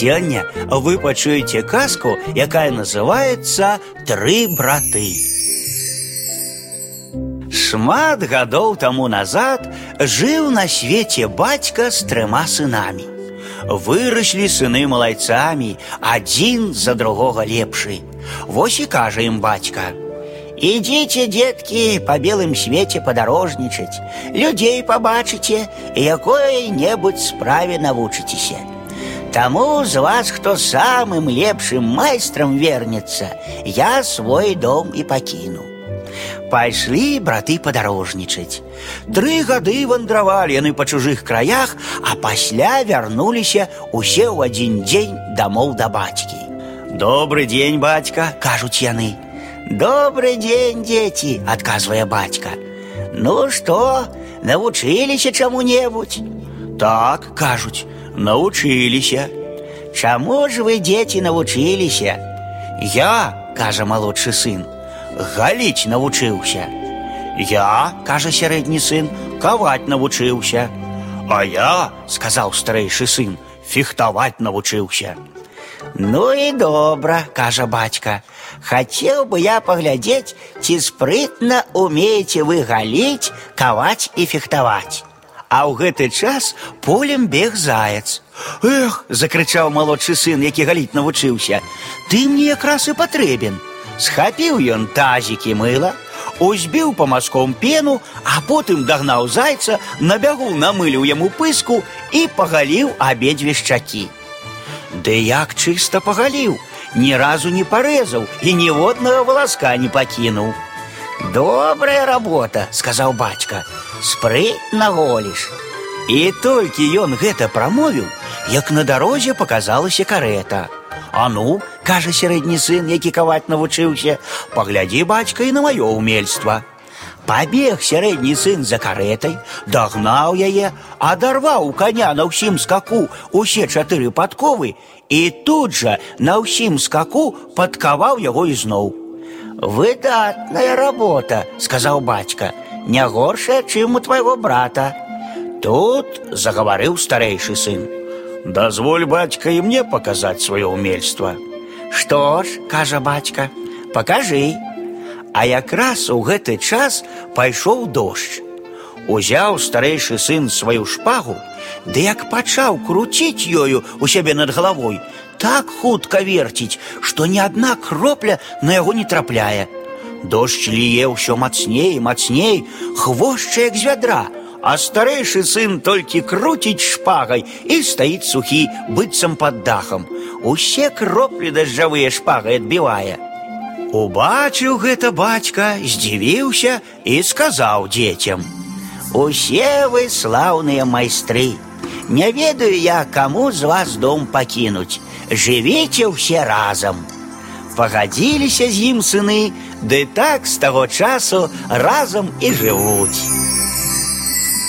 Сёння вы пачуеце казку, якая называется тры браты. Шмат гадоў таму назад жыў на свеце бацька з трыма сынамі. Выраслі сыны малайцамі, адзін за другога лепшы. Вось і кажа ім бацька: Ідзіце, деткі, па белым свеце падарожнічаць, людзей пабачыце і якое-небудзь справе навучыцеся. Таму з вас, хто самым лепшым майстрам вернецца, я свой дом і пакіну. Пайшлі браты падарожнічаць. Тры гады вандравалі яны па чужых краях, а пасля вярнуліся усе ў адзін дзень дамоў да бацькі. Добры дзень, бацька, кажуць яны. Добрый день, дети, отказывая батька. Ну что, навучиліся чаму-небудзь? Так, кажуць, навучиліся. Чаму ж вы, дети, навучиліся? Я, кажа малодшы сын, галіць навучыўся. Я, кажа сярэдні сын, каваць навучыўся. А я, сказаў старэйшы сын, фехтаваць навучыўся. Ну і добра, кажа бацька. Хацеў бы я паглядзець, ці спрытна умееце вы галіць, каваць і фехтаваць. А ў гэты час полем бег заяц. Эх, закрычаў малодшы сын, які галіць навучыўся. Ты мне якраз і патрэбен. Схапіў ён тазікі мыла, узбіў па маском пену, а потым дагнаў зайца, на бягу намыліў яму пыску і пагаліў абедзве шчакі. Ды як чыста пагаліў, ні разу не парэзаў і ніводнага валаска не пакінуў. Добрая работа, сказаў бацька, спрытна голіш. І толькі ён гэта прамовіў, як на дарозе показалася карета. А ну, кажа сярэдні сын, які каваць навучыўся, паглядзі бацька і на маё ўмельства. Пабег сярэдні сын за карэтай, дагнаў яе, адарваў каня на ўсім скаку усе чатыры падковы і тут жа на ўсім скаку падкаваў яго ізноў. Выдатная работа, сказаў бацька, не горшая, чым у твайго брата. Тут загаварыў старэйшы сын. Дазволь бацька і мне паказаць сваё ўмельства. Што ж, кажа бацька, пакажы, А якраз у гэты час пайшоў дождж. Узяў старэйшы сын сваю шпагу, ды як пачаў круціць ёю у сябе над галавой, так хутка верціць, што ні адна кропля на яго не трапляе. Дождж ліе ўсё мацней, мацней, хвошча як з вядра, а старэйшы сын толькі круціць шпагай і стаіць сухі, быццам пад дахам. Усе кроплі дажджавыя шпагай адбівае. Убачыў гэта бацька, здзівіўся і сказаў дзецям: « Усе вы слаўныя майстры. Не ведаю я, каму з вас дом пакінуць. Жывіце ўсе разам. Пагадзіліся з ім сыны, ды так з таго часу разам і жывуць.